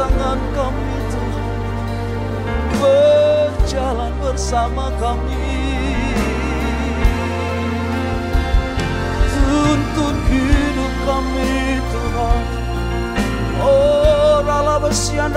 tangan kami Tuhan Berjalan bersama kami Tuntun hidup kami Tuhan Oh rala besian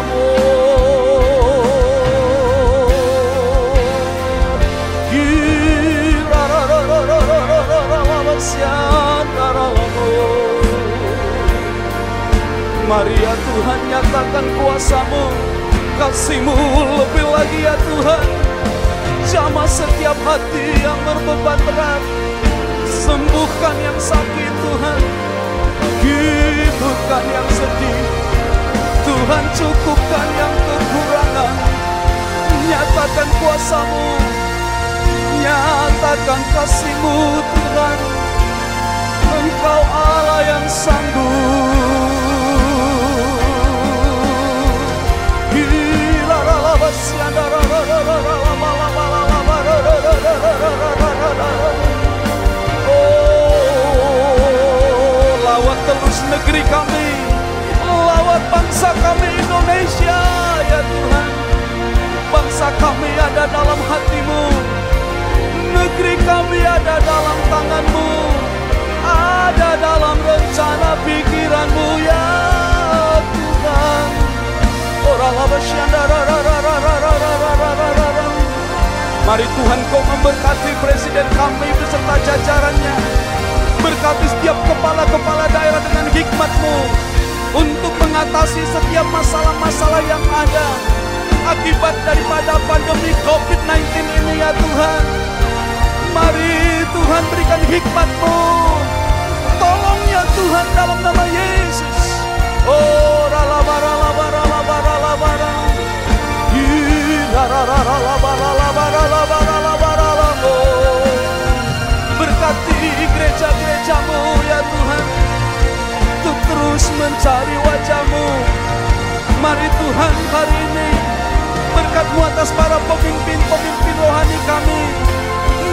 Mari ya Tuhan nyatakan kuasamu. Kasihmu lebih lagi ya Tuhan. Jamah setiap hati yang berbeban berat. Sembuhkan yang sakit Tuhan. Hidupkan yang sedih. Tuhan cukupkan yang kekurangan. Nyatakan kuasamu. Nyatakan kasihmu Tuhan. Engkau Allah yang sanggup negeri kami, lawat bangsa kami Indonesia, ya Tuhan. Bangsa kami ada dalam hatimu, negeri kami ada dalam tanganmu, ada dalam rencana pikiranmu, ya Tuhan. Mari Tuhan kau memberkati presiden kami beserta jajarannya. Berkati setiap kepala-kepala daerah dengan hikmatmu untuk mengatasi setiap masalah-masalah yang ada akibat daripada pandemi COVID-19 ini ya Tuhan. Mari Tuhan berikan hikmatmu. Tolong ya Tuhan dalam nama Yesus. Oh, ralaba, ralaba, ralaba, ralaba, Berkati gereja-gerejamu ya Tuhan. Untuk terus mencari wajahmu. Mari Tuhan hari ini Berkatmu atas para pemimpin-pemimpin rohani kami.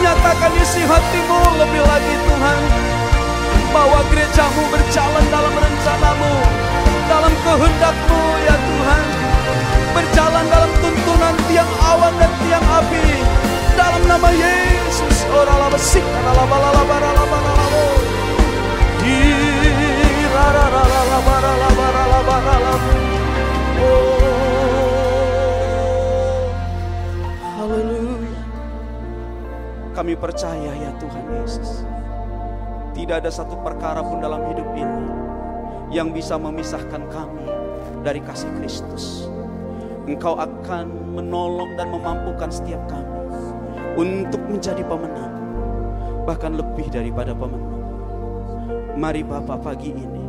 Nyatakan isi hatimu lebih lagi Tuhan. Bahwa gerejamu berjalan dalam rencanamu. Dalam kehendakmu ya Tuhan. Berjalan dalam tuntunan tiang awan dan tiang api. Dalam nama Yesus Orala besik Haleluya Kami percaya ya Tuhan Yesus Tidak ada satu perkara pun dalam hidup ini Yang bisa memisahkan kami dari kasih Kristus Engkau akan menolong dan memampukan setiap kami untuk menjadi pemenang, bahkan lebih daripada pemenang. Mari Bapak pagi ini,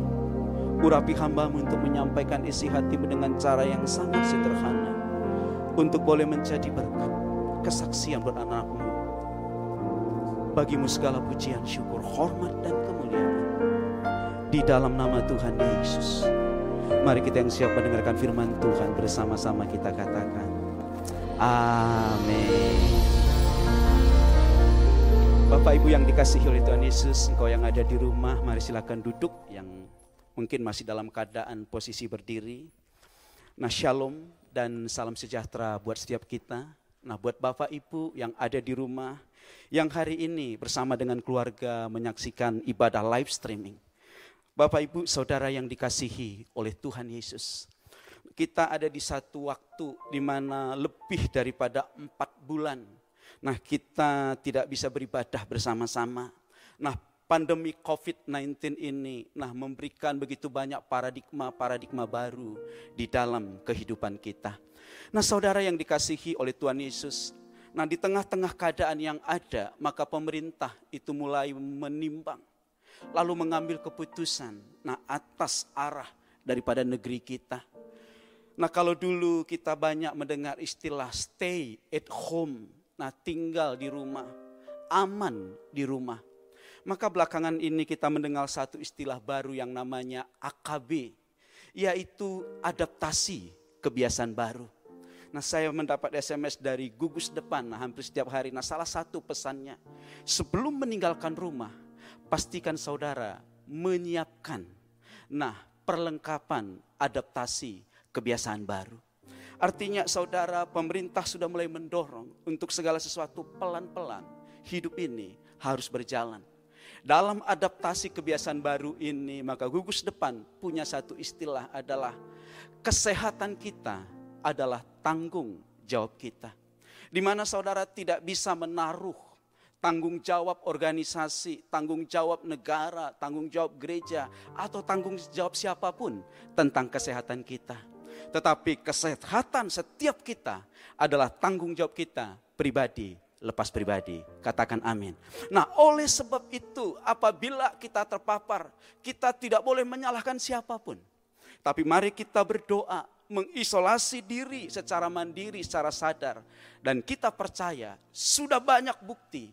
urapi hambamu untuk menyampaikan isi hatimu dengan cara yang sangat sederhana, untuk boleh menjadi berkat, kesaksian buat anak-anakmu. Bagimu segala pujian, syukur, hormat, dan kemuliaan. Di dalam nama Tuhan Yesus. Mari kita yang siap mendengarkan firman Tuhan bersama-sama kita katakan. Amin. Bapak Ibu yang dikasihi oleh Tuhan Yesus, engkau yang ada di rumah, mari silakan duduk yang mungkin masih dalam keadaan posisi berdiri. Nah shalom dan salam sejahtera buat setiap kita. Nah buat Bapak Ibu yang ada di rumah, yang hari ini bersama dengan keluarga menyaksikan ibadah live streaming. Bapak Ibu Saudara yang dikasihi oleh Tuhan Yesus. Kita ada di satu waktu di mana lebih daripada empat bulan. Nah kita tidak bisa beribadah bersama-sama. Nah pandemi COVID-19 ini nah memberikan begitu banyak paradigma-paradigma baru di dalam kehidupan kita. Nah saudara yang dikasihi oleh Tuhan Yesus, nah di tengah-tengah keadaan yang ada maka pemerintah itu mulai menimbang lalu mengambil keputusan nah atas arah daripada negeri kita. Nah kalau dulu kita banyak mendengar istilah stay at home, nah tinggal di rumah, aman di rumah. Maka belakangan ini kita mendengar satu istilah baru yang namanya AKB, yaitu adaptasi kebiasaan baru. Nah saya mendapat SMS dari gugus depan nah, hampir setiap hari. Nah salah satu pesannya, sebelum meninggalkan rumah, pastikan saudara menyiapkan nah perlengkapan adaptasi kebiasaan baru. Artinya saudara pemerintah sudah mulai mendorong untuk segala sesuatu pelan-pelan hidup ini harus berjalan. Dalam adaptasi kebiasaan baru ini maka gugus depan punya satu istilah adalah kesehatan kita adalah tanggung jawab kita. Di mana saudara tidak bisa menaruh tanggung jawab organisasi, tanggung jawab negara, tanggung jawab gereja, atau tanggung jawab siapa pun tentang kesehatan kita. Tetapi kesehatan setiap kita adalah tanggung jawab kita pribadi, lepas pribadi. Katakan amin. Nah oleh sebab itu apabila kita terpapar, kita tidak boleh menyalahkan siapa pun. Tapi mari kita berdoa mengisolasi diri secara mandiri, secara sadar. Dan kita percaya sudah banyak bukti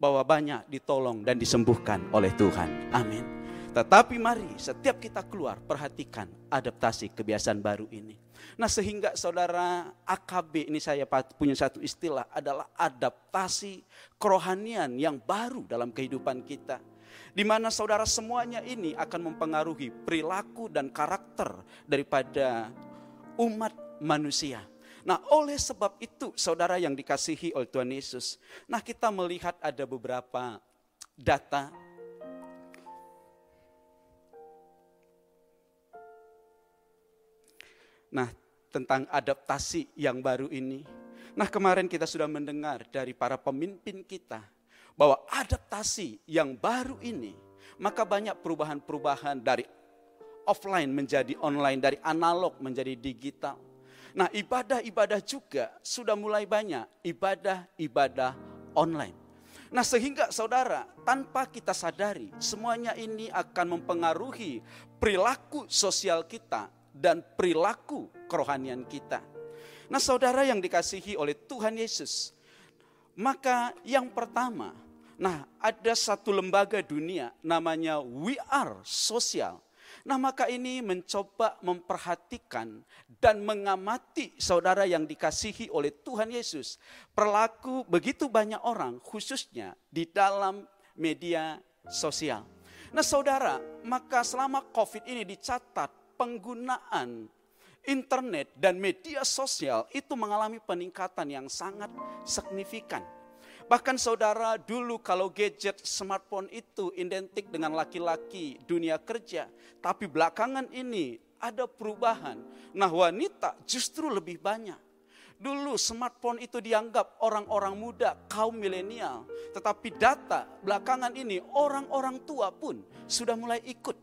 bahwa banyak ditolong dan disembuhkan oleh Tuhan. Amin. Tetapi mari setiap kita keluar perhatikan adaptasi kebiasaan baru ini. Nah sehingga saudara AKB ini saya punya satu istilah adalah adaptasi kerohanian yang baru dalam kehidupan kita. Di mana saudara semuanya ini akan mempengaruhi perilaku dan karakter daripada umat manusia. Nah, oleh sebab itu, saudara yang dikasihi oleh Tuhan Yesus, nah kita melihat ada beberapa data Nah, tentang adaptasi yang baru ini. Nah, kemarin kita sudah mendengar dari para pemimpin kita bahwa adaptasi yang baru ini, maka banyak perubahan-perubahan dari offline menjadi online, dari analog menjadi digital. Nah ibadah-ibadah juga sudah mulai banyak, ibadah-ibadah online. Nah sehingga saudara tanpa kita sadari semuanya ini akan mempengaruhi perilaku sosial kita dan perilaku kerohanian kita. Nah saudara yang dikasihi oleh Tuhan Yesus, maka yang pertama, nah ada satu lembaga dunia namanya We Are Social Nah maka ini mencoba memperhatikan dan mengamati saudara yang dikasihi oleh Tuhan Yesus. Perlaku begitu banyak orang khususnya di dalam media sosial. Nah saudara, maka selama COVID ini dicatat penggunaan internet dan media sosial itu mengalami peningkatan yang sangat signifikan. Bahkan saudara dulu kalau gadget smartphone itu identik dengan laki-laki dunia kerja. Tapi belakangan ini ada perubahan. Nah wanita justru lebih banyak. Dulu smartphone itu dianggap orang-orang muda, kaum milenial. Tetapi data belakangan ini orang-orang tua pun sudah mulai ikut.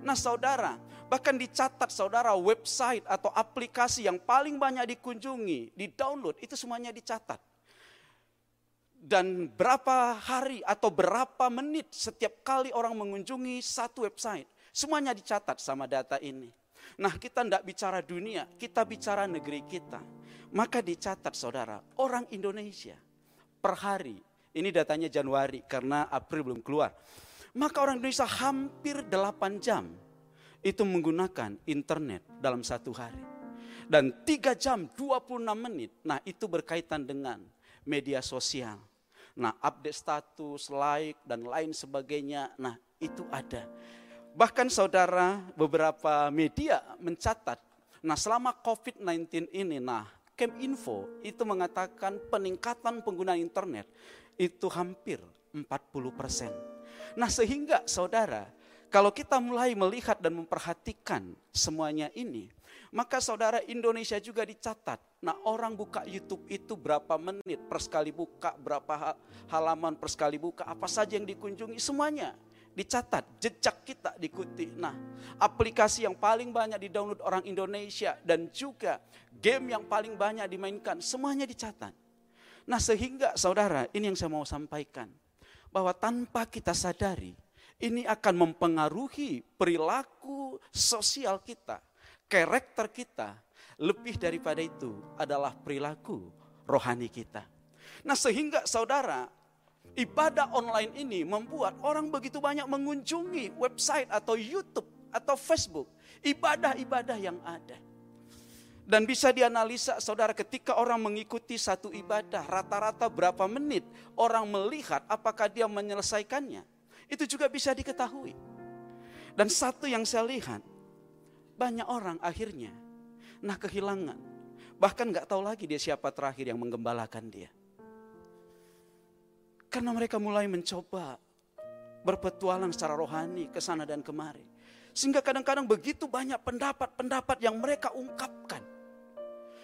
Nah saudara, bahkan dicatat saudara website atau aplikasi yang paling banyak dikunjungi, di download itu semuanya dicatat dan berapa hari atau berapa menit setiap kali orang mengunjungi satu website. Semuanya dicatat sama data ini. Nah kita tidak bicara dunia, kita bicara negeri kita. Maka dicatat saudara, orang Indonesia per hari, ini datanya Januari karena April belum keluar. Maka orang Indonesia hampir 8 jam itu menggunakan internet dalam satu hari. Dan 3 jam 26 menit, nah itu berkaitan dengan media sosial Nah, update status, like, dan lain sebagainya. Nah, itu ada. Bahkan saudara, beberapa media mencatat, nah selama COVID-19 ini, nah Keminfo itu mengatakan peningkatan pengguna internet itu hampir 40 persen. Nah sehingga saudara, kalau kita mulai melihat dan memperhatikan semuanya ini, maka saudara Indonesia juga dicatat. Nah orang buka YouTube itu berapa menit per sekali buka, berapa halaman per sekali buka, apa saja yang dikunjungi, semuanya dicatat, jejak kita diikuti. Nah, aplikasi yang paling banyak di-download orang Indonesia dan juga game yang paling banyak dimainkan, semuanya dicatat. Nah, sehingga saudara, ini yang saya mau sampaikan. Bahwa tanpa kita sadari, ini akan mempengaruhi perilaku sosial kita karakter kita, lebih daripada itu adalah perilaku rohani kita. Nah, sehingga saudara, ibadah online ini membuat orang begitu banyak mengunjungi website atau YouTube atau Facebook, ibadah-ibadah yang ada. Dan bisa dianalisa saudara ketika orang mengikuti satu ibadah rata-rata berapa menit orang melihat apakah dia menyelesaikannya. Itu juga bisa diketahui. Dan satu yang saya lihat banyak orang akhirnya nah kehilangan. Bahkan nggak tahu lagi dia siapa terakhir yang menggembalakan dia. Karena mereka mulai mencoba berpetualang secara rohani ke sana dan kemari. Sehingga kadang-kadang begitu banyak pendapat-pendapat yang mereka ungkapkan.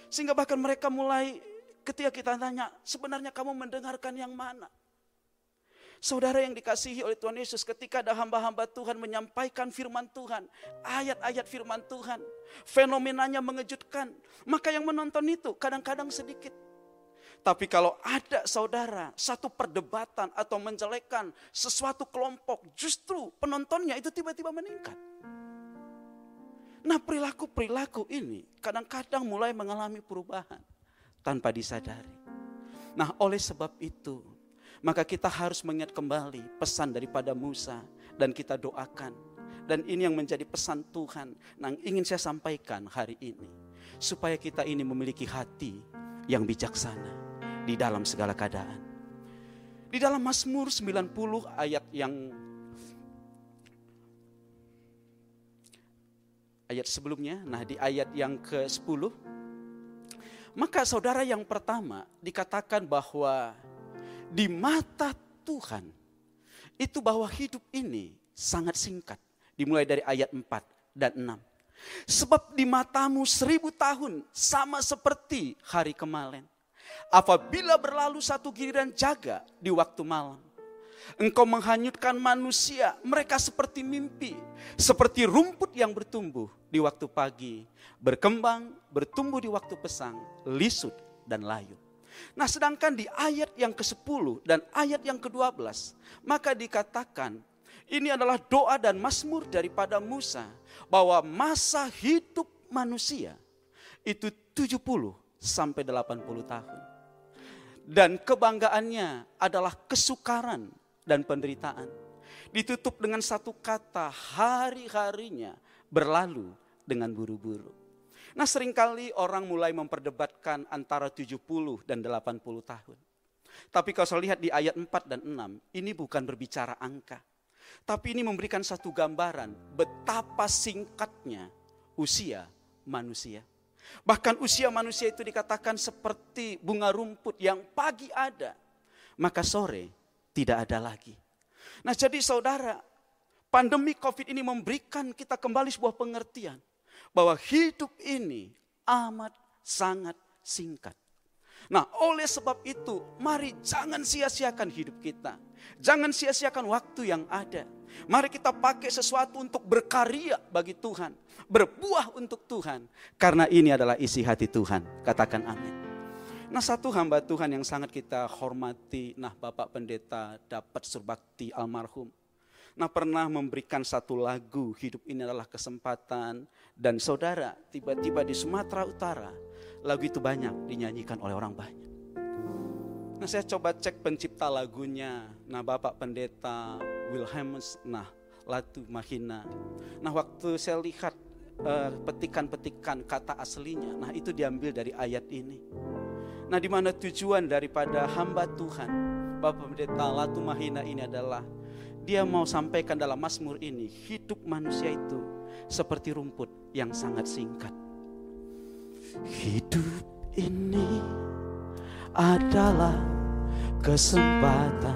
Sehingga bahkan mereka mulai ketika kita tanya, sebenarnya kamu mendengarkan yang mana? Saudara yang dikasihi oleh Tuhan Yesus ketika ada hamba-hamba Tuhan menyampaikan firman Tuhan. Ayat-ayat firman Tuhan. Fenomenanya mengejutkan. Maka yang menonton itu kadang-kadang sedikit. Tapi kalau ada saudara satu perdebatan atau menjelekan sesuatu kelompok. Justru penontonnya itu tiba-tiba meningkat. Nah perilaku-perilaku ini kadang-kadang mulai mengalami perubahan tanpa disadari. Nah oleh sebab itu maka kita harus mengingat kembali pesan daripada Musa dan kita doakan. Dan ini yang menjadi pesan Tuhan yang ingin saya sampaikan hari ini. Supaya kita ini memiliki hati yang bijaksana di dalam segala keadaan. Di dalam Mazmur 90 ayat yang ayat sebelumnya, nah di ayat yang ke-10, maka saudara yang pertama dikatakan bahwa di mata Tuhan itu bahwa hidup ini sangat singkat. Dimulai dari ayat 4 dan 6. Sebab di matamu seribu tahun sama seperti hari kemarin. Apabila berlalu satu giliran jaga di waktu malam. Engkau menghanyutkan manusia, mereka seperti mimpi, seperti rumput yang bertumbuh di waktu pagi, berkembang, bertumbuh di waktu pesang, lisut dan layu. Nah sedangkan di ayat yang ke-10 dan ayat yang ke-12, maka dikatakan ini adalah doa dan mazmur daripada Musa bahwa masa hidup manusia itu 70 sampai 80 tahun. Dan kebanggaannya adalah kesukaran dan penderitaan. Ditutup dengan satu kata, hari-harinya berlalu dengan buru-buru. Nah sering kali orang mulai memperdebatkan antara 70 dan 80 tahun. Tapi kalau saya lihat di ayat 4 dan 6, ini bukan berbicara angka. Tapi ini memberikan satu gambaran betapa singkatnya usia manusia. Bahkan usia manusia itu dikatakan seperti bunga rumput yang pagi ada, maka sore tidak ada lagi. Nah jadi saudara, pandemi COVID ini memberikan kita kembali sebuah pengertian. Bahwa hidup ini amat sangat singkat. Nah oleh sebab itu mari jangan sia-siakan hidup kita. Jangan sia-siakan waktu yang ada. Mari kita pakai sesuatu untuk berkarya bagi Tuhan. Berbuah untuk Tuhan. Karena ini adalah isi hati Tuhan. Katakan amin. Nah satu hamba Tuhan yang sangat kita hormati, nah Bapak Pendeta dapat surbakti almarhum. Nah pernah memberikan satu lagu, hidup ini adalah kesempatan. Dan saudara, tiba-tiba di Sumatera Utara, lagu itu banyak dinyanyikan oleh orang banyak. Nah saya coba cek pencipta lagunya, nah Bapak Pendeta Wilhelmus, nah Latu Mahina. Nah waktu saya lihat uh, petikan-petikan kata aslinya, nah itu diambil dari ayat ini. Nah di mana tujuan daripada hamba Tuhan Bapak Pendeta Latu Mahina ini adalah dia mau sampaikan dalam Mazmur ini hidup manusia itu seperti rumput yang sangat singkat. Hidup ini adalah kesempatan.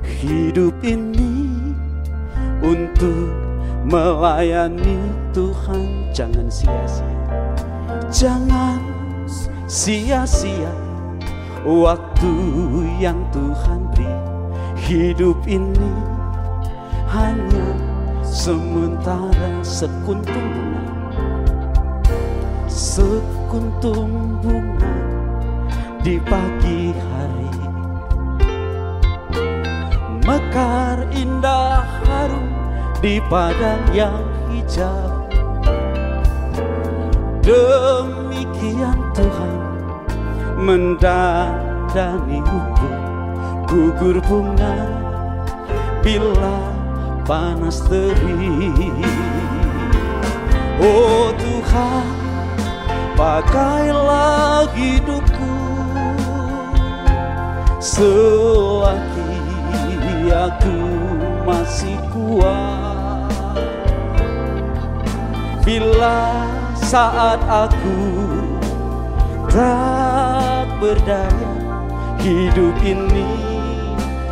Hidup ini untuk melayani Tuhan jangan sia-sia. Jangan sia-sia waktu yang Tuhan hidup ini hanya sementara sekuntum bunga. Sekuntum bunga di pagi hari. Mekar indah harum di padang yang hijau. Demikian Tuhan mendandani hukum gugur bunga bila panas terik. Oh Tuhan, pakailah hidupku selagi aku masih kuat. Bila saat aku tak berdaya hidup ini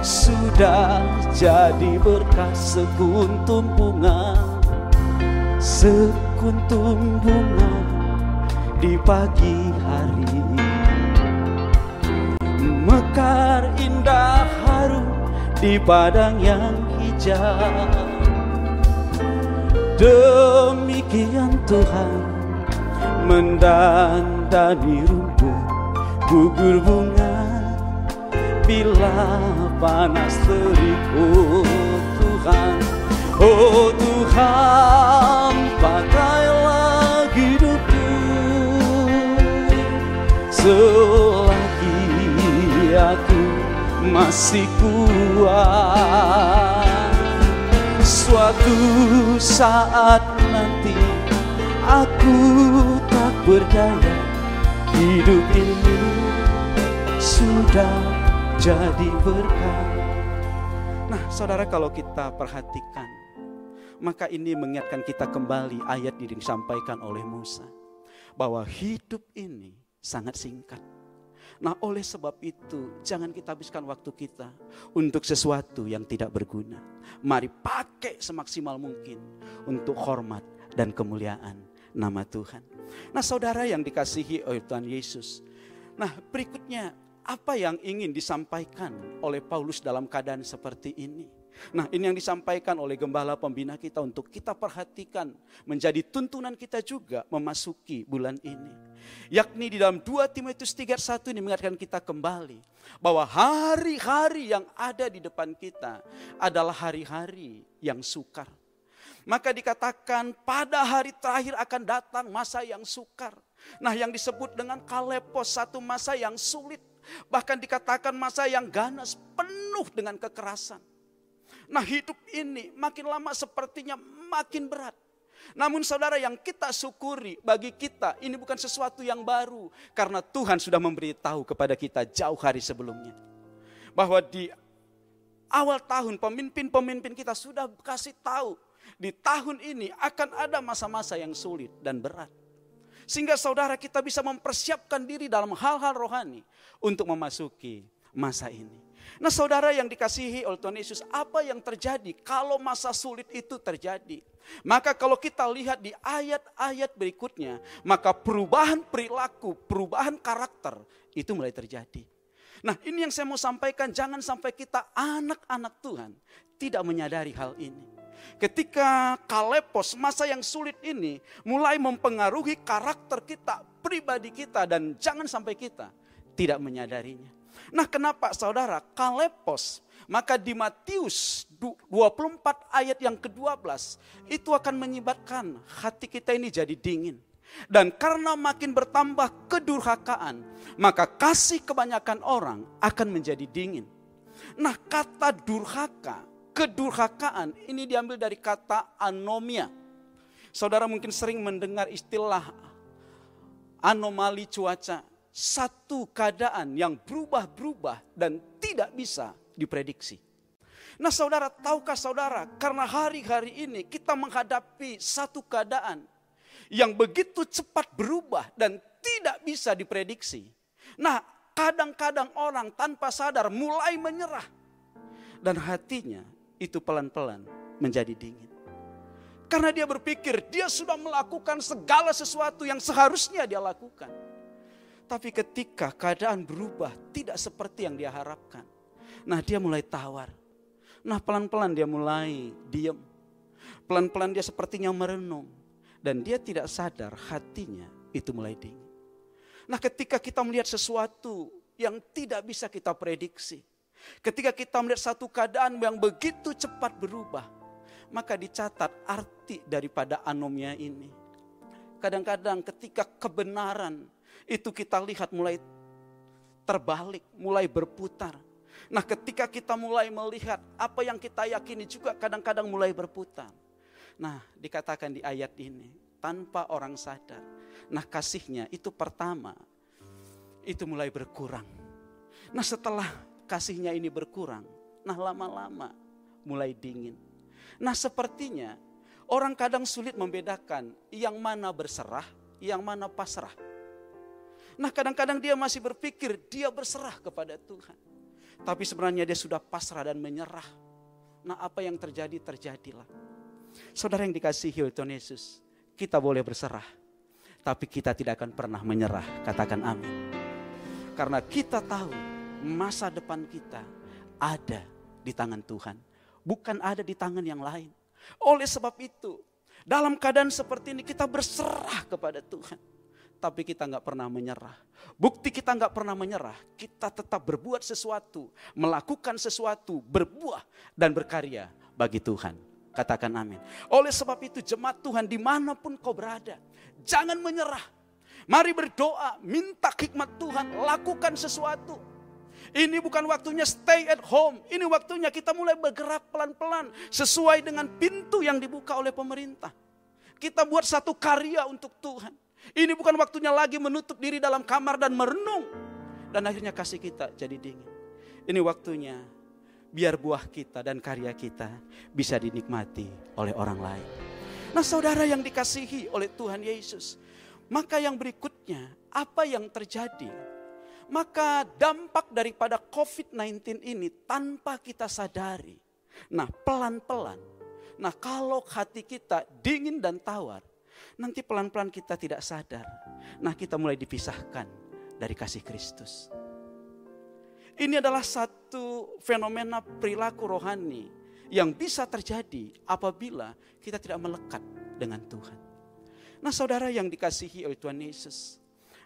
sudah jadi berkah sekuntum bunga sekuntum bunga di pagi hari. Mekar indah harum di padang yang hijau. Demikian Tuhan mendandani rumput gugur bunga bila panas terik oh Tuhan. Oh Tuhan pakailah hidupku. Selagi aku masih kuat. Suatu saat nanti aku berdaya. Hidup ini sudah jadi berkah Nah saudara kalau kita perhatikan Maka ini mengingatkan kita kembali ayat yang disampaikan oleh Musa Bahwa hidup ini sangat singkat Nah oleh sebab itu jangan kita habiskan waktu kita untuk sesuatu yang tidak berguna. Mari pakai semaksimal mungkin untuk hormat dan kemuliaan nama Tuhan. Nah saudara yang dikasihi oleh Tuhan Yesus. Nah berikutnya apa yang ingin disampaikan oleh Paulus dalam keadaan seperti ini? Nah ini yang disampaikan oleh gembala pembina kita untuk kita perhatikan menjadi tuntunan kita juga memasuki bulan ini. Yakni di dalam 2 Timotius 3:1 ini mengingatkan kita kembali bahwa hari-hari yang ada di depan kita adalah hari-hari yang sukar. Maka dikatakan pada hari terakhir akan datang masa yang sukar. Nah yang disebut dengan kalepos satu masa yang sulit. Bahkan dikatakan masa yang ganas penuh dengan kekerasan. Nah hidup ini makin lama sepertinya makin berat. Namun saudara yang kita syukuri bagi kita ini bukan sesuatu yang baru. Karena Tuhan sudah memberitahu kepada kita jauh hari sebelumnya. Bahwa di awal tahun pemimpin-pemimpin kita sudah kasih tahu di tahun ini akan ada masa-masa yang sulit dan berat. Sehingga saudara kita bisa mempersiapkan diri dalam hal-hal rohani untuk memasuki masa ini. Nah saudara yang dikasihi oleh Tuhan Yesus, apa yang terjadi kalau masa sulit itu terjadi? Maka kalau kita lihat di ayat-ayat berikutnya, maka perubahan perilaku, perubahan karakter itu mulai terjadi. Nah ini yang saya mau sampaikan, jangan sampai kita anak-anak Tuhan tidak menyadari hal ini ketika kalepos masa yang sulit ini mulai mempengaruhi karakter kita, pribadi kita dan jangan sampai kita tidak menyadarinya. Nah kenapa saudara kalepos maka di Matius 24 ayat yang ke-12 itu akan menyebabkan hati kita ini jadi dingin. Dan karena makin bertambah kedurhakaan, maka kasih kebanyakan orang akan menjadi dingin. Nah kata durhaka kedurhakaan ini diambil dari kata anomia. Saudara mungkin sering mendengar istilah anomali cuaca. Satu keadaan yang berubah-berubah dan tidak bisa diprediksi. Nah saudara, tahukah saudara, karena hari-hari ini kita menghadapi satu keadaan yang begitu cepat berubah dan tidak bisa diprediksi. Nah kadang-kadang orang tanpa sadar mulai menyerah. Dan hatinya itu pelan-pelan menjadi dingin. Karena dia berpikir dia sudah melakukan segala sesuatu yang seharusnya dia lakukan. Tapi ketika keadaan berubah tidak seperti yang dia harapkan. Nah dia mulai tawar. Nah pelan-pelan dia mulai diam. Pelan-pelan dia sepertinya merenung. Dan dia tidak sadar hatinya itu mulai dingin. Nah ketika kita melihat sesuatu yang tidak bisa kita prediksi. Ketika kita melihat satu keadaan yang begitu cepat berubah, maka dicatat arti daripada anomia ini. kadang-kadang ketika kebenaran itu kita lihat mulai terbalik, mulai berputar. Nah, ketika kita mulai melihat apa yang kita yakini juga kadang-kadang mulai berputar. Nah, dikatakan di ayat ini, tanpa orang sadar. Nah, kasihnya itu pertama, itu mulai berkurang. Nah, setelah kasihnya ini berkurang, nah lama-lama mulai dingin. Nah, sepertinya orang kadang sulit membedakan yang mana berserah, yang mana pasrah. Nah kadang-kadang dia masih berpikir dia berserah kepada Tuhan. Tapi sebenarnya dia sudah pasrah dan menyerah. Nah apa yang terjadi, terjadilah. Saudara yang dikasihi Tuhan Yesus, kita boleh berserah. Tapi kita tidak akan pernah menyerah, katakan amin. Karena kita tahu masa depan kita ada di tangan Tuhan. Bukan ada di tangan yang lain. Oleh sebab itu, dalam keadaan seperti ini kita berserah kepada Tuhan tapi kita nggak pernah menyerah. Bukti kita nggak pernah menyerah, kita tetap berbuat sesuatu, melakukan sesuatu, berbuah dan berkarya bagi Tuhan. Katakan amin. Oleh sebab itu jemaat Tuhan di mana pun kau berada, jangan menyerah. Mari berdoa, minta hikmat Tuhan, lakukan sesuatu. Ini bukan waktunya stay at home. Ini waktunya kita mulai bergerak pelan-pelan sesuai dengan pintu yang dibuka oleh pemerintah. Kita buat satu karya untuk Tuhan. Ini bukan waktunya lagi menutup diri dalam kamar dan merenung. Dan akhirnya kasih kita jadi dingin. Ini waktunya biar buah kita dan karya kita bisa dinikmati oleh orang lain. Nah saudara yang dikasihi oleh Tuhan Yesus. Maka yang berikutnya apa yang terjadi? Maka dampak daripada COVID-19 ini tanpa kita sadari. Nah pelan-pelan. Nah kalau hati kita dingin dan tawar nanti pelan-pelan kita tidak sadar. Nah kita mulai dipisahkan dari kasih Kristus. Ini adalah satu fenomena perilaku rohani yang bisa terjadi apabila kita tidak melekat dengan Tuhan. Nah saudara yang dikasihi oleh Tuhan Yesus.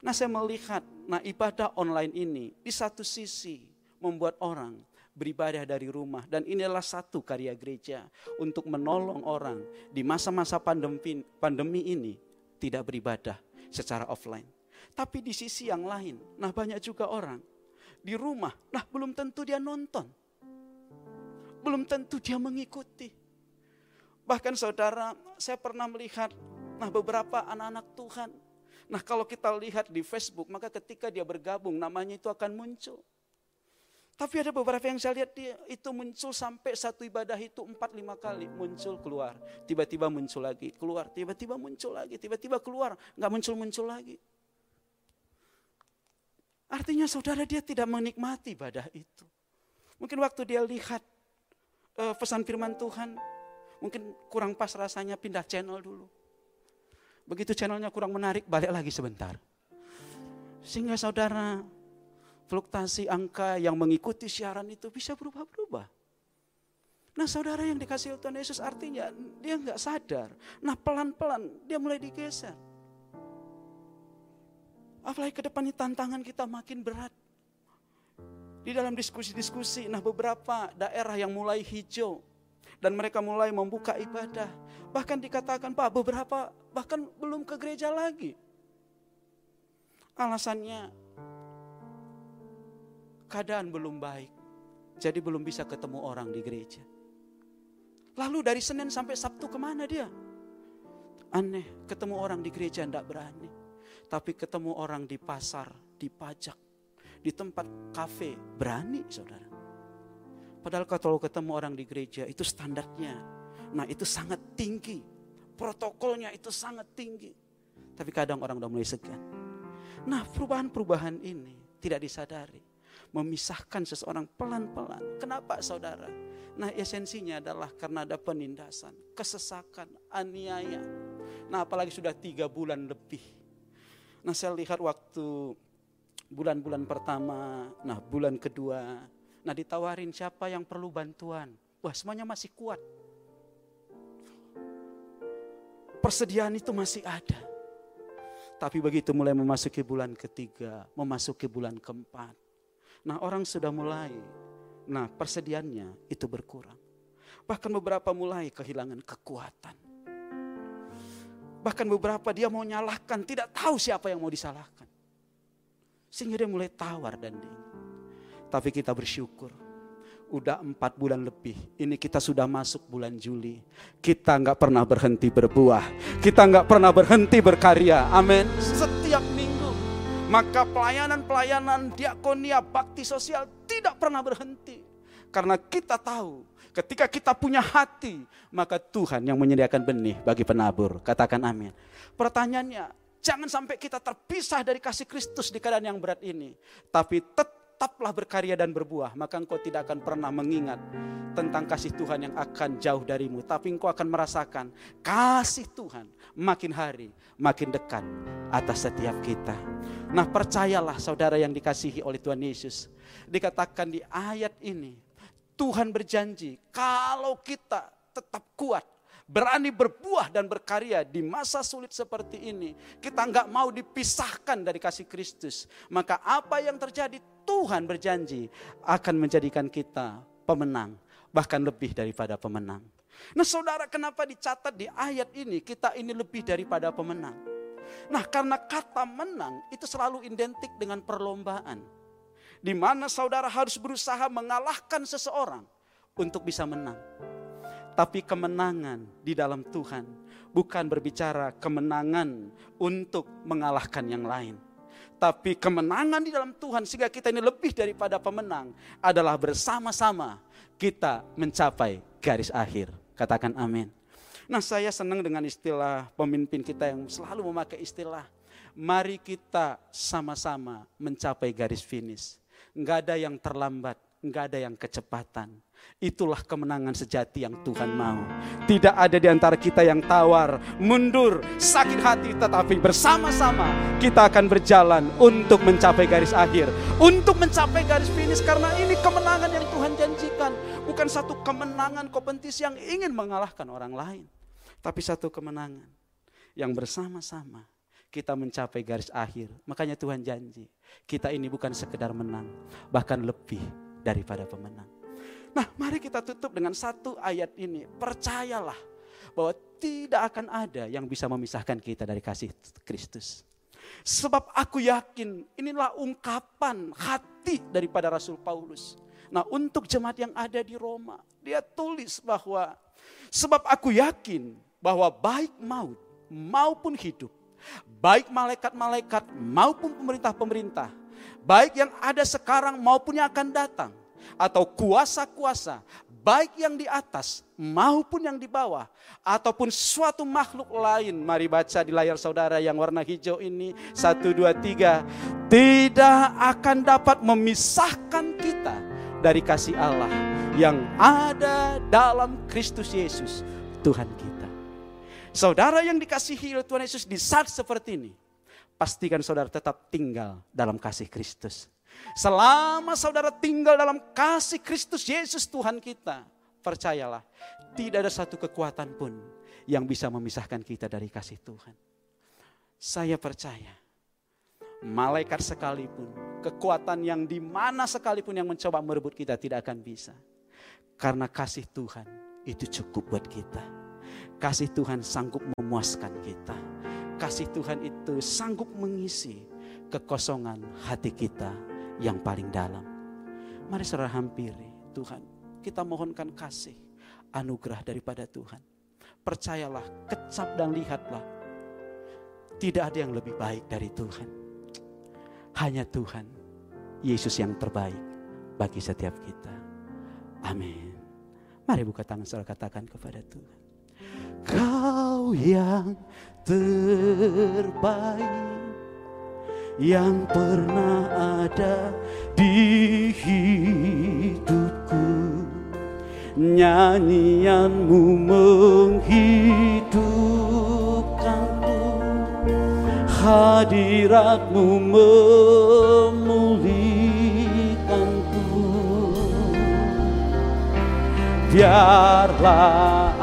Nah saya melihat, nah ibadah online ini di satu sisi membuat orang beribadah dari rumah. Dan inilah satu karya gereja untuk menolong orang di masa-masa pandemi, pandemi ini tidak beribadah secara offline. Tapi di sisi yang lain, nah banyak juga orang di rumah, nah belum tentu dia nonton. Belum tentu dia mengikuti. Bahkan saudara, saya pernah melihat nah beberapa anak-anak Tuhan. Nah kalau kita lihat di Facebook, maka ketika dia bergabung namanya itu akan muncul. Tapi ada beberapa yang saya lihat dia itu muncul sampai satu ibadah itu empat lima kali muncul keluar, tiba-tiba muncul lagi keluar, tiba-tiba muncul lagi, tiba-tiba keluar, nggak muncul-muncul lagi. Artinya saudara dia tidak menikmati ibadah itu. Mungkin waktu dia lihat uh, pesan firman Tuhan, mungkin kurang pas rasanya pindah channel dulu. Begitu channelnya kurang menarik, balik lagi sebentar. Sehingga saudara fluktuasi angka yang mengikuti siaran itu bisa berubah-berubah. Nah saudara yang dikasih Tuhan Yesus artinya dia nggak sadar. Nah pelan-pelan dia mulai digeser. Apalagi ke depan ini tantangan kita makin berat. Di dalam diskusi-diskusi, nah beberapa daerah yang mulai hijau. Dan mereka mulai membuka ibadah. Bahkan dikatakan Pak beberapa bahkan belum ke gereja lagi. Alasannya keadaan belum baik. Jadi belum bisa ketemu orang di gereja. Lalu dari Senin sampai Sabtu ke mana dia? Aneh, ketemu orang di gereja tidak berani. Tapi ketemu orang di pasar, di pajak, di tempat kafe, berani saudara. Padahal kalau ketemu orang di gereja itu standarnya. Nah itu sangat tinggi. Protokolnya itu sangat tinggi. Tapi kadang orang udah mulai segan. Nah perubahan-perubahan ini tidak disadari memisahkan seseorang pelan-pelan. Kenapa saudara? Nah esensinya adalah karena ada penindasan, kesesakan, aniaya. Nah apalagi sudah tiga bulan lebih. Nah saya lihat waktu bulan-bulan pertama, nah bulan kedua, nah ditawarin siapa yang perlu bantuan. Wah semuanya masih kuat. Persediaan itu masih ada. Tapi begitu mulai memasuki bulan ketiga, memasuki bulan keempat, Nah orang sudah mulai, nah persediaannya itu berkurang. Bahkan beberapa mulai kehilangan kekuatan. Bahkan beberapa dia mau nyalahkan, tidak tahu siapa yang mau disalahkan. Sehingga dia mulai tawar dan dingin. Tapi kita bersyukur. Udah empat bulan lebih, ini kita sudah masuk bulan Juli. Kita nggak pernah berhenti berbuah. Kita nggak pernah berhenti berkarya. Amin. Setiap minggu. Maka pelayanan-pelayanan diakonia, bakti sosial tidak pernah berhenti. Karena kita tahu Ketika kita punya hati, maka Tuhan yang menyediakan benih bagi penabur. Katakan amin. Pertanyaannya, jangan sampai kita terpisah dari kasih Kristus di keadaan yang berat ini. Tapi tetaplah berkarya dan berbuah, maka engkau tidak akan pernah mengingat tentang kasih Tuhan yang akan jauh darimu. Tapi engkau akan merasakan kasih Tuhan makin hari makin dekat atas setiap kita. Nah percayalah saudara yang dikasihi oleh Tuhan Yesus. Dikatakan di ayat ini, Tuhan berjanji kalau kita tetap kuat, berani berbuah dan berkarya di masa sulit seperti ini, kita nggak mau dipisahkan dari kasih Kristus. Maka apa yang terjadi Tuhan berjanji akan menjadikan kita pemenang, bahkan lebih daripada pemenang. Nah saudara kenapa dicatat di ayat ini kita ini lebih daripada pemenang? Nah karena kata menang itu selalu identik dengan perlombaan di mana saudara harus berusaha mengalahkan seseorang untuk bisa menang. Tapi kemenangan di dalam Tuhan bukan berbicara kemenangan untuk mengalahkan yang lain. Tapi kemenangan di dalam Tuhan sehingga kita ini lebih daripada pemenang adalah bersama-sama kita mencapai garis akhir. Katakan amin. Nah saya senang dengan istilah pemimpin kita yang selalu memakai istilah. Mari kita sama-sama mencapai garis finish Enggak ada yang terlambat, enggak ada yang kecepatan. Itulah kemenangan sejati yang Tuhan mau. Tidak ada di antara kita yang tawar, mundur, sakit hati, tetapi bersama-sama kita akan berjalan untuk mencapai garis akhir, untuk mencapai garis finish karena ini kemenangan yang Tuhan janjikan, bukan satu kemenangan kompetisi yang ingin mengalahkan orang lain, tapi satu kemenangan yang bersama-sama kita mencapai garis akhir. Makanya Tuhan janji, kita ini bukan sekedar menang, bahkan lebih daripada pemenang. Nah, mari kita tutup dengan satu ayat ini. Percayalah bahwa tidak akan ada yang bisa memisahkan kita dari kasih Kristus. Sebab aku yakin inilah ungkapan hati daripada Rasul Paulus. Nah untuk jemaat yang ada di Roma, dia tulis bahwa sebab aku yakin bahwa baik maut maupun hidup, baik malaikat-malaikat maupun pemerintah-pemerintah, baik yang ada sekarang maupun yang akan datang, atau kuasa-kuasa, baik yang di atas maupun yang di bawah, ataupun suatu makhluk lain. Mari baca di layar saudara yang warna hijau ini, satu, dua, tiga. Tidak akan dapat memisahkan kita dari kasih Allah yang ada dalam Kristus Yesus, Tuhan kita. Saudara yang dikasihi oleh Tuhan Yesus di saat seperti ini, pastikan saudara tetap tinggal dalam kasih Kristus. Selama saudara tinggal dalam kasih Kristus Yesus Tuhan kita, percayalah, tidak ada satu kekuatan pun yang bisa memisahkan kita dari kasih Tuhan. Saya percaya, malaikat sekalipun, kekuatan yang di mana sekalipun yang mencoba merebut kita tidak akan bisa. Karena kasih Tuhan itu cukup buat kita. Kasih Tuhan sanggup memuaskan kita. Kasih Tuhan itu sanggup mengisi kekosongan hati kita yang paling dalam. Mari saudara hampiri Tuhan. Kita mohonkan kasih, anugerah daripada Tuhan. Percayalah, kecap dan lihatlah. Tidak ada yang lebih baik dari Tuhan. Hanya Tuhan, Yesus yang terbaik bagi setiap kita. Amin. Mari buka tangan saudara katakan kepada Tuhan. Kau yang terbaik yang pernah ada di hidupku. Nyanyianmu menghidupkanku. Hadiratmu memulihkanku. Biarlah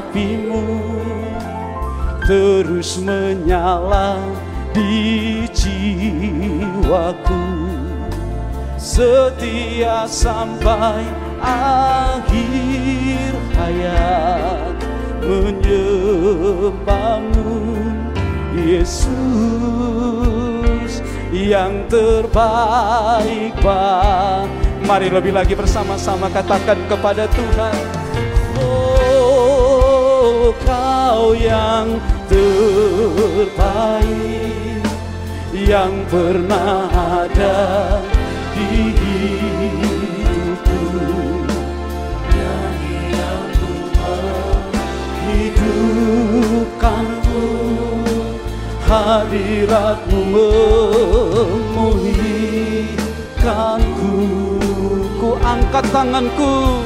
apimu terus menyala di jiwaku. Setia sampai akhir hayat menyembahmu Yesus yang terbaik Pak. Mari lebih lagi bersama-sama katakan kepada Tuhan Oh kau yang terbaik Yang pernah ada di hidupku. Hidupkanku hadiratmu memulihkanku ku. Angkat tanganku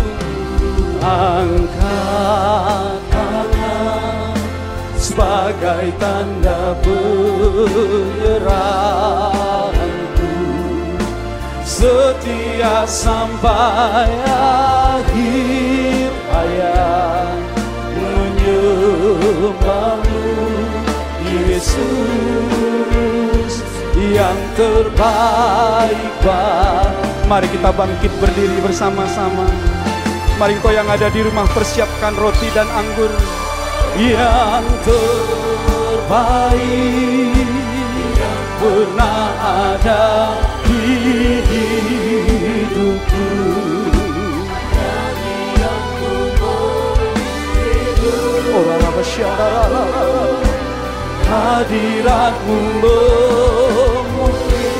angkat tangan sebagai tanda penyerahanku setia sampai akhir hayat menyembahmu Yesus yang terbaik Pak. Mari kita bangkit berdiri bersama-sama. Mari kau yang ada di rumah persiapkan roti dan anggur yang terbaik yang pernah ada di hidupku. Hadiratmu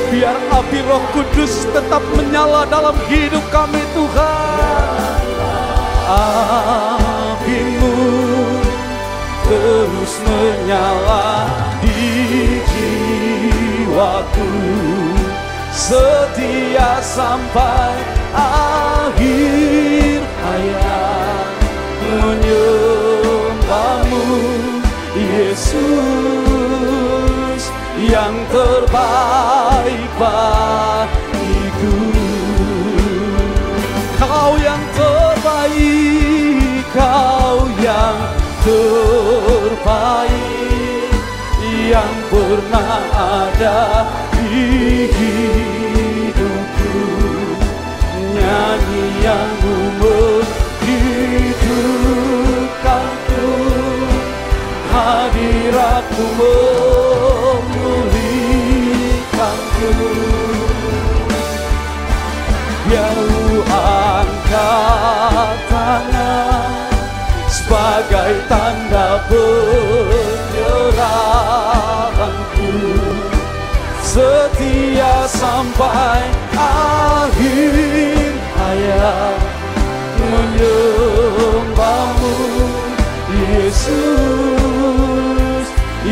Biar api roh kudus tetap menyala dalam hidup kami Tuhan. Apimu terus menyala di jiwaku. Setia sampai akhir hayat menyembahmu Yesus yang terbaik bagiku. Kau yang terbaik Kau yang terbaik Yang pernah ada di hidupku. Nyanyi yang menghidupkanku hadiratmu memulihkanku. Jauh angkat sebagai tanda penyerahanku setia sampai akhir hayat menyembahmu Yesus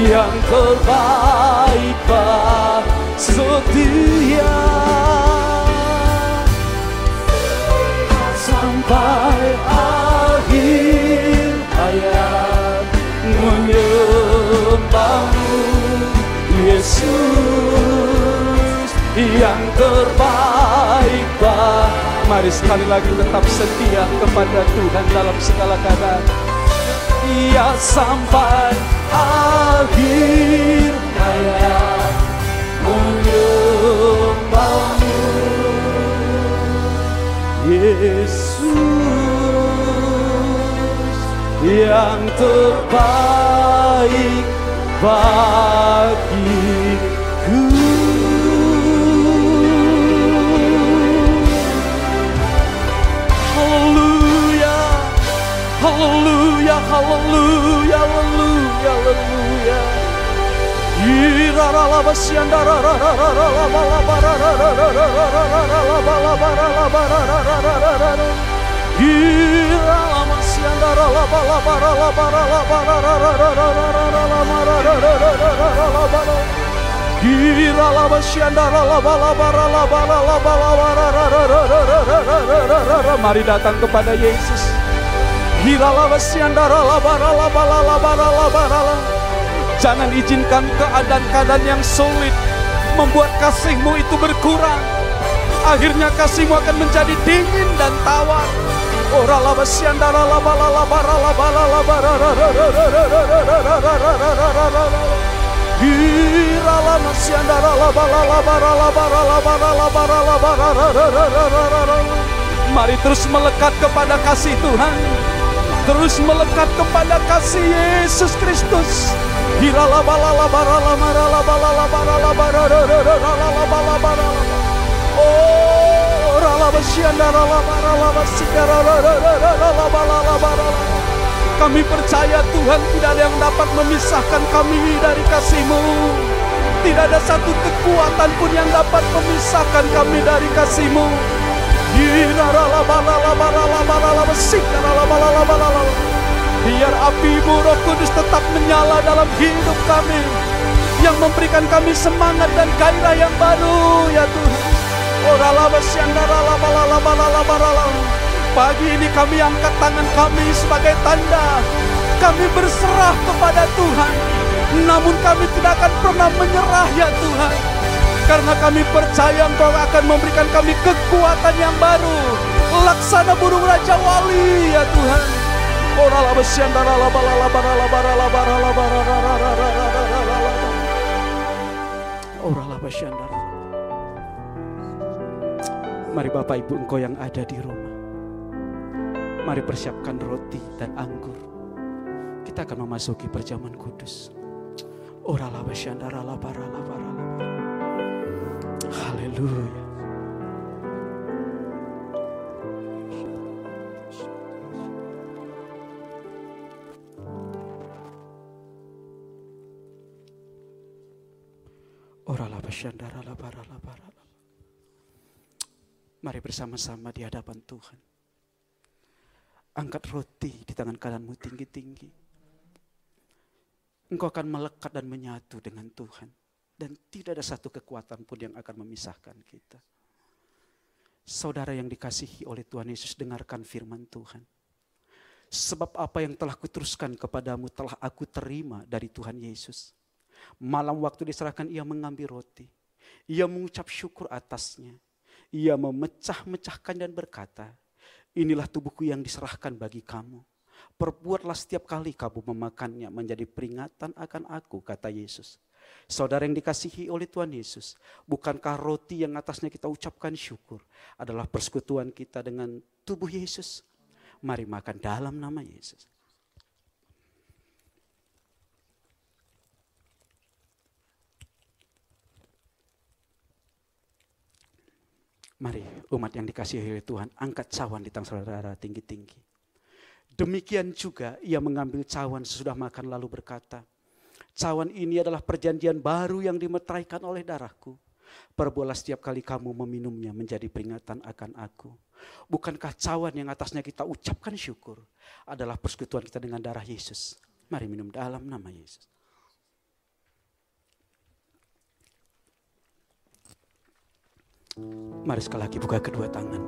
yang terbaik Pak setia. Sampai Yesus yang terbaik Pak Mari sekali lagi tetap setia kepada Tuhan dalam segala keadaan. Ia sampai akhir hayat menyembahmu. Yesus yang terbaik bagiku Haleluya, haleluya, haleluya, haleluya, haleluya Mari datang kepada Yesus. Jangan izinkan keadaan-keadaan yang sulit membuat kasihmu itu berkurang. Akhirnya kasihmu akan menjadi dingin dan tawar ra la la la ba ra ra ra ra ra ra ra. Ira la basianda ra la la. Mari kepada Yesus. Ora lama Kami percaya Tuhan tidak ada yang dapat memisahkan kami dari kasih-Mu. Tidak ada satu kekuatan pun yang dapat memisahkan kami dari kasih-Mu. Biar api-Mu Roh Kudus tetap menyala dalam hidup kami. Yang memberikan kami semangat dan gairah yang baru ya Tuhan. Pagi ini kami angkat tangan kami sebagai tanda. Kami berserah kepada Tuhan. Namun kami tidak akan pernah menyerah ya Tuhan. Karena kami percaya Engkau akan memberikan kami kekuatan yang baru. Laksana burung Raja Wali ya Tuhan. Mari Bapak Ibu Engkau yang ada di rumah. Mari persiapkan roti dan anggur. Kita akan memasuki perjamuan kudus. Orala basyandara la para la para la Haleluya. Orala basyandara la para la para la. Mari bersama-sama di hadapan Tuhan. Angkat roti di tangan kananmu tinggi-tinggi. Engkau akan melekat dan menyatu dengan Tuhan. Dan tidak ada satu kekuatan pun yang akan memisahkan kita. Saudara yang dikasihi oleh Tuhan Yesus, dengarkan firman Tuhan. Sebab apa yang telah kuteruskan kepadamu telah aku terima dari Tuhan Yesus. Malam waktu diserahkan ia mengambil roti. Ia mengucap syukur atasnya. Ia memecah-mecahkan dan berkata, inilah tubuhku yang diserahkan bagi kamu. Perbuatlah setiap kali kamu memakannya menjadi peringatan akan aku, kata Yesus. Saudara yang dikasihi oleh Tuhan Yesus, bukankah roti yang atasnya kita ucapkan syukur adalah persekutuan kita dengan tubuh Yesus? Mari makan dalam nama Yesus. Mari umat yang dikasihi oleh Tuhan, angkat cawan di tangan saudara tinggi-tinggi. Demikian juga ia mengambil cawan sesudah makan lalu berkata, Cawan ini adalah perjanjian baru yang dimeteraikan oleh darahku. Perbuatlah setiap kali kamu meminumnya menjadi peringatan akan aku. Bukankah cawan yang atasnya kita ucapkan syukur adalah persekutuan kita dengan darah Yesus. Mari minum dalam nama Yesus. Mari sekali lagi buka kedua tangan.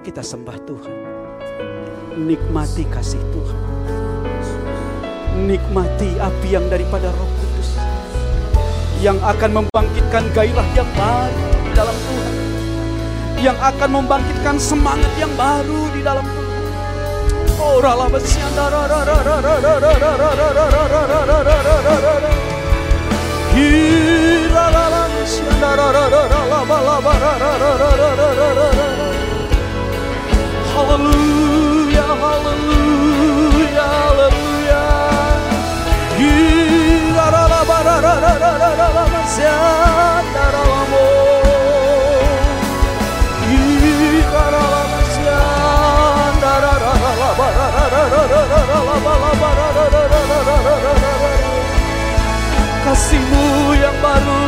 Kita sembah Tuhan. Nikmati kasih Tuhan nikmati api yang daripada Roh Kudus yang akan membangkitkan gairah yang baru di dalam Tuhan, yang akan membangkitkan semangat yang baru di dalam Tuhan. Oh, rala Hallelujah, hallelujah, hallelujah. You Kasihmu yang baru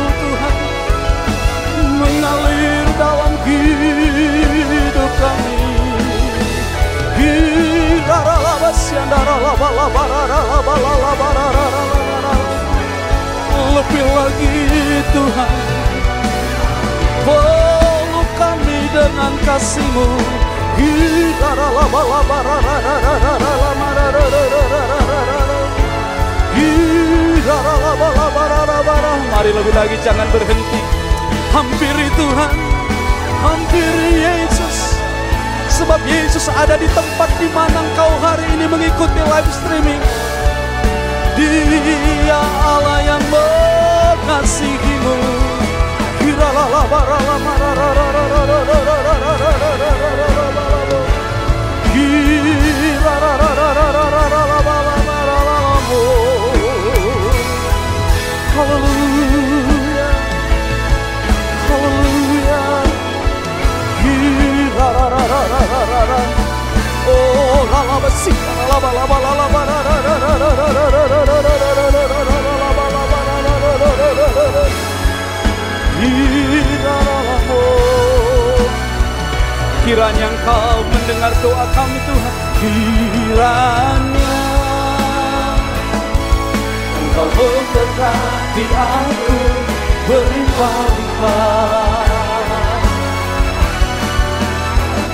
mengalir dalam hidup kami. Lebih lagi Tuhan. Peluk kami dengan kasihmu. Mari lebih lagi jangan berhenti Hampiri Tuhan, hampiri Yesus. Sebab Yesus ada di tempat di mana engkau hari ini mengikuti live streaming. Dia Allah yang mengasihimu. Hallelujah. Oh, Kiranya engkau mendengar doa kami Tuhan. Kiranya Engkau memberkati aku Berlimpah-limpah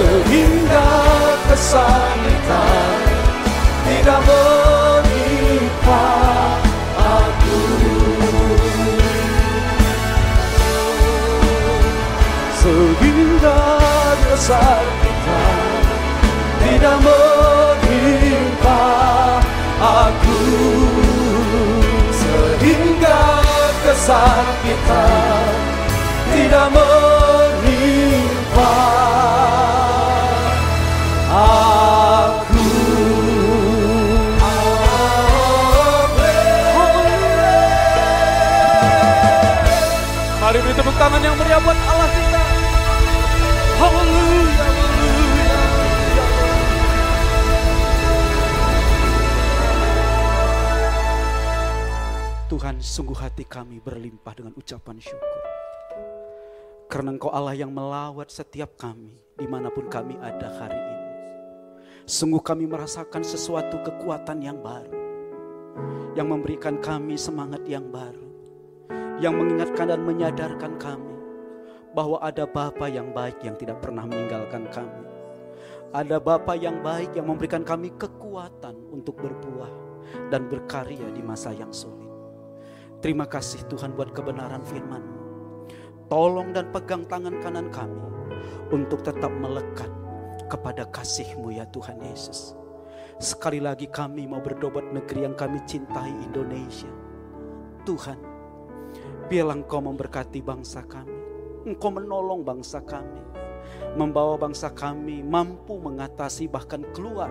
Sehingga kesakitan tidak menimpa aku. Sehingga besar kita tidak menimpa aku. Sehingga kesakitan tidak menimpa tangan yang meriah buat Allah kita. Haleluya. Tuhan, sungguh hati kami berlimpah dengan ucapan syukur. Karena Engkau Allah yang melawat setiap kami, di mana pun kami ada hari ini. Sungguh kami merasakan sesuatu kekuatan yang baru. Yang memberikan kami semangat yang baru. Yang mengingatkan dan menyadarkan kami bahwa ada Bapa yang baik yang tidak pernah meninggalkan kami. Ada Bapa yang baik yang memberikan kami kekuatan untuk berbuah dan berkarya di masa yang sulit. Terima kasih Tuhan buat kebenaran firman Tolong dan pegang tangan kanan kami untuk tetap melekat kepada kasih-Mu ya Tuhan Yesus. Sekali lagi kami mau berdobat negeri yang kami cintai Indonesia. Tuhan, biarlah Engkau memberkati bangsa kami. Engkau menolong bangsa kami. Membawa bangsa kami mampu mengatasi bahkan keluar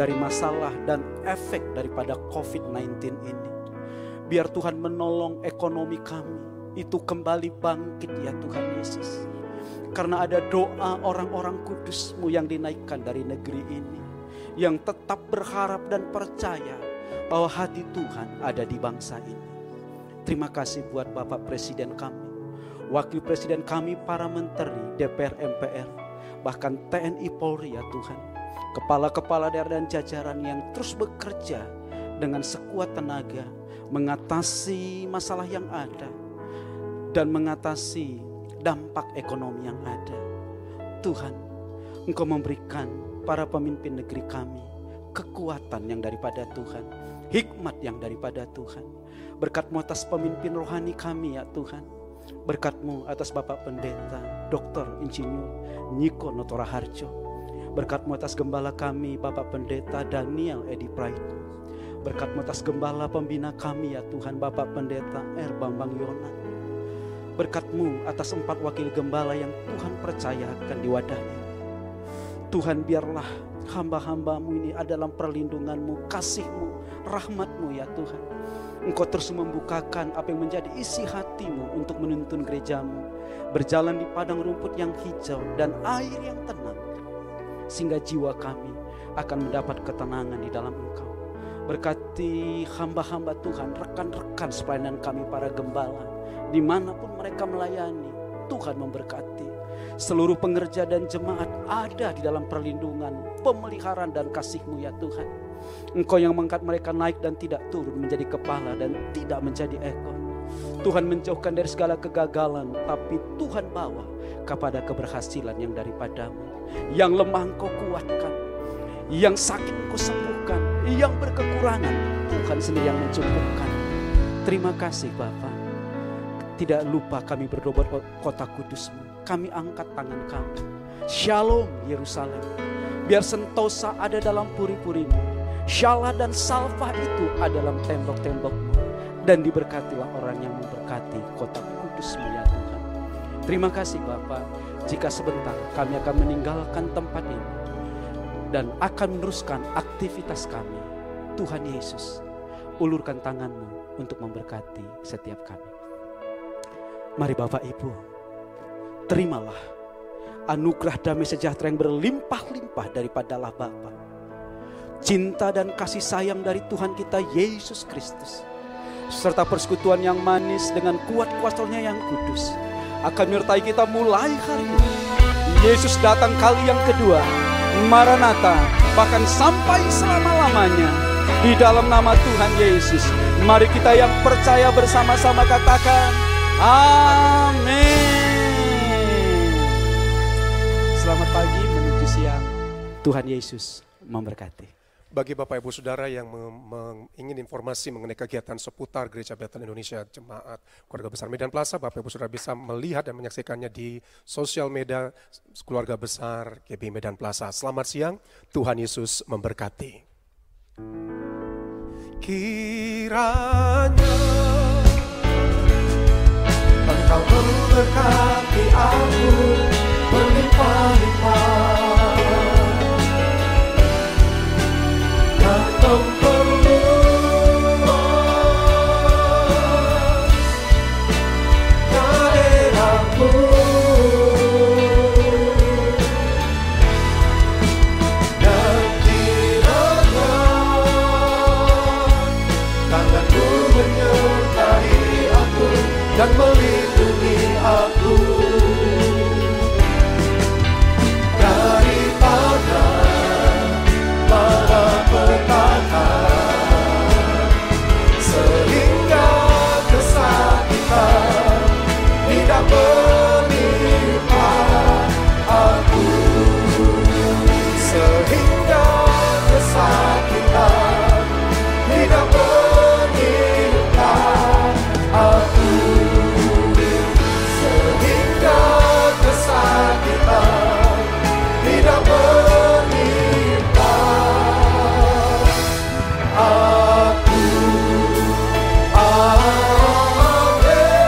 dari masalah dan efek daripada COVID-19 ini. Biar Tuhan menolong ekonomi kami itu kembali bangkit ya Tuhan Yesus. Karena ada doa orang-orang kudusmu yang dinaikkan dari negeri ini. Yang tetap berharap dan percaya bahwa hati Tuhan ada di bangsa ini. Terima kasih buat Bapak Presiden kami wakil presiden kami, para menteri, DPR, MPR, bahkan TNI Polri ya Tuhan. Kepala-kepala daerah dan jajaran yang terus bekerja dengan sekuat tenaga mengatasi masalah yang ada dan mengatasi dampak ekonomi yang ada. Tuhan, Engkau memberikan para pemimpin negeri kami kekuatan yang daripada Tuhan, hikmat yang daripada Tuhan. Berkat atas pemimpin rohani kami ya Tuhan Berkatmu atas Bapak Pendeta, Dokter Insinyur Niko Notora Harjo. Berkatmu atas gembala kami Bapak Pendeta Daniel Edi Praito. Berkatmu atas gembala pembina kami ya Tuhan Bapak Pendeta R. Bambang Yona. Berkatmu atas empat wakil gembala yang Tuhan percayakan di wadah ini. Tuhan biarlah hamba-hambamu ini adalah perlindunganmu, kasihmu, rahmatmu ya Tuhan. Engkau terus membukakan apa yang menjadi isi hatimu untuk menuntun gerejamu. Berjalan di padang rumput yang hijau dan air yang tenang. Sehingga jiwa kami akan mendapat ketenangan di dalam engkau. Berkati hamba-hamba Tuhan, rekan-rekan sepelayanan kami para gembala. Di mana pun mereka melayani, Tuhan memberkati. Seluruh pengerja dan jemaat ada di dalam perlindungan, pemeliharaan dan kasih-Mu ya Tuhan. Engkau yang mengangkat mereka naik dan tidak turun menjadi kepala dan tidak menjadi ekor. Tuhan menjauhkan dari segala kegagalan, tapi Tuhan bawa kepada keberhasilan yang daripadamu. Yang lemah engkau kuatkan, yang sakit engkau sembuhkan, yang berkekurangan Tuhan sendiri yang mencukupkan. Terima kasih Bapak. Tidak lupa kami berdoa kota kudusmu. Kami angkat tangan kami. Shalom Yerusalem Biar sentosa ada dalam puri-purimu. Syalah dan salva itu ada dalam tembok-tembokmu. Dan diberkatilah orang yang memberkati kota kudusmu ya Tuhan. Terima kasih Bapak. Jika sebentar kami akan meninggalkan tempat ini. Dan akan meneruskan aktivitas kami. Tuhan Yesus, ulurkan tanganmu untuk memberkati setiap kami. Mari Bapak Ibu, terimalah anugerah damai sejahtera yang berlimpah-limpah daripada Allah Bapa. Cinta dan kasih sayang dari Tuhan kita Yesus Kristus. Serta persekutuan yang manis dengan kuat kuasanya yang kudus. Akan menyertai kita mulai hari ini. Yesus datang kali yang kedua. Maranatha bahkan sampai selama-lamanya. Di dalam nama Tuhan Yesus. Mari kita yang percaya bersama-sama katakan. Amin. Selamat pagi menuju siang. Tuhan Yesus memberkati. Bagi Bapak Ibu Saudara yang ingin informasi mengenai kegiatan seputar Gereja Betel Indonesia Jemaat Keluarga Besar Medan Plaza, Bapak Ibu Saudara bisa melihat dan menyaksikannya di sosial media Keluarga Besar GB Medan Plaza. Selamat siang, Tuhan Yesus memberkati. Kiranya Engkau memberkati aku berlimpah-limpah dan kehadiranmu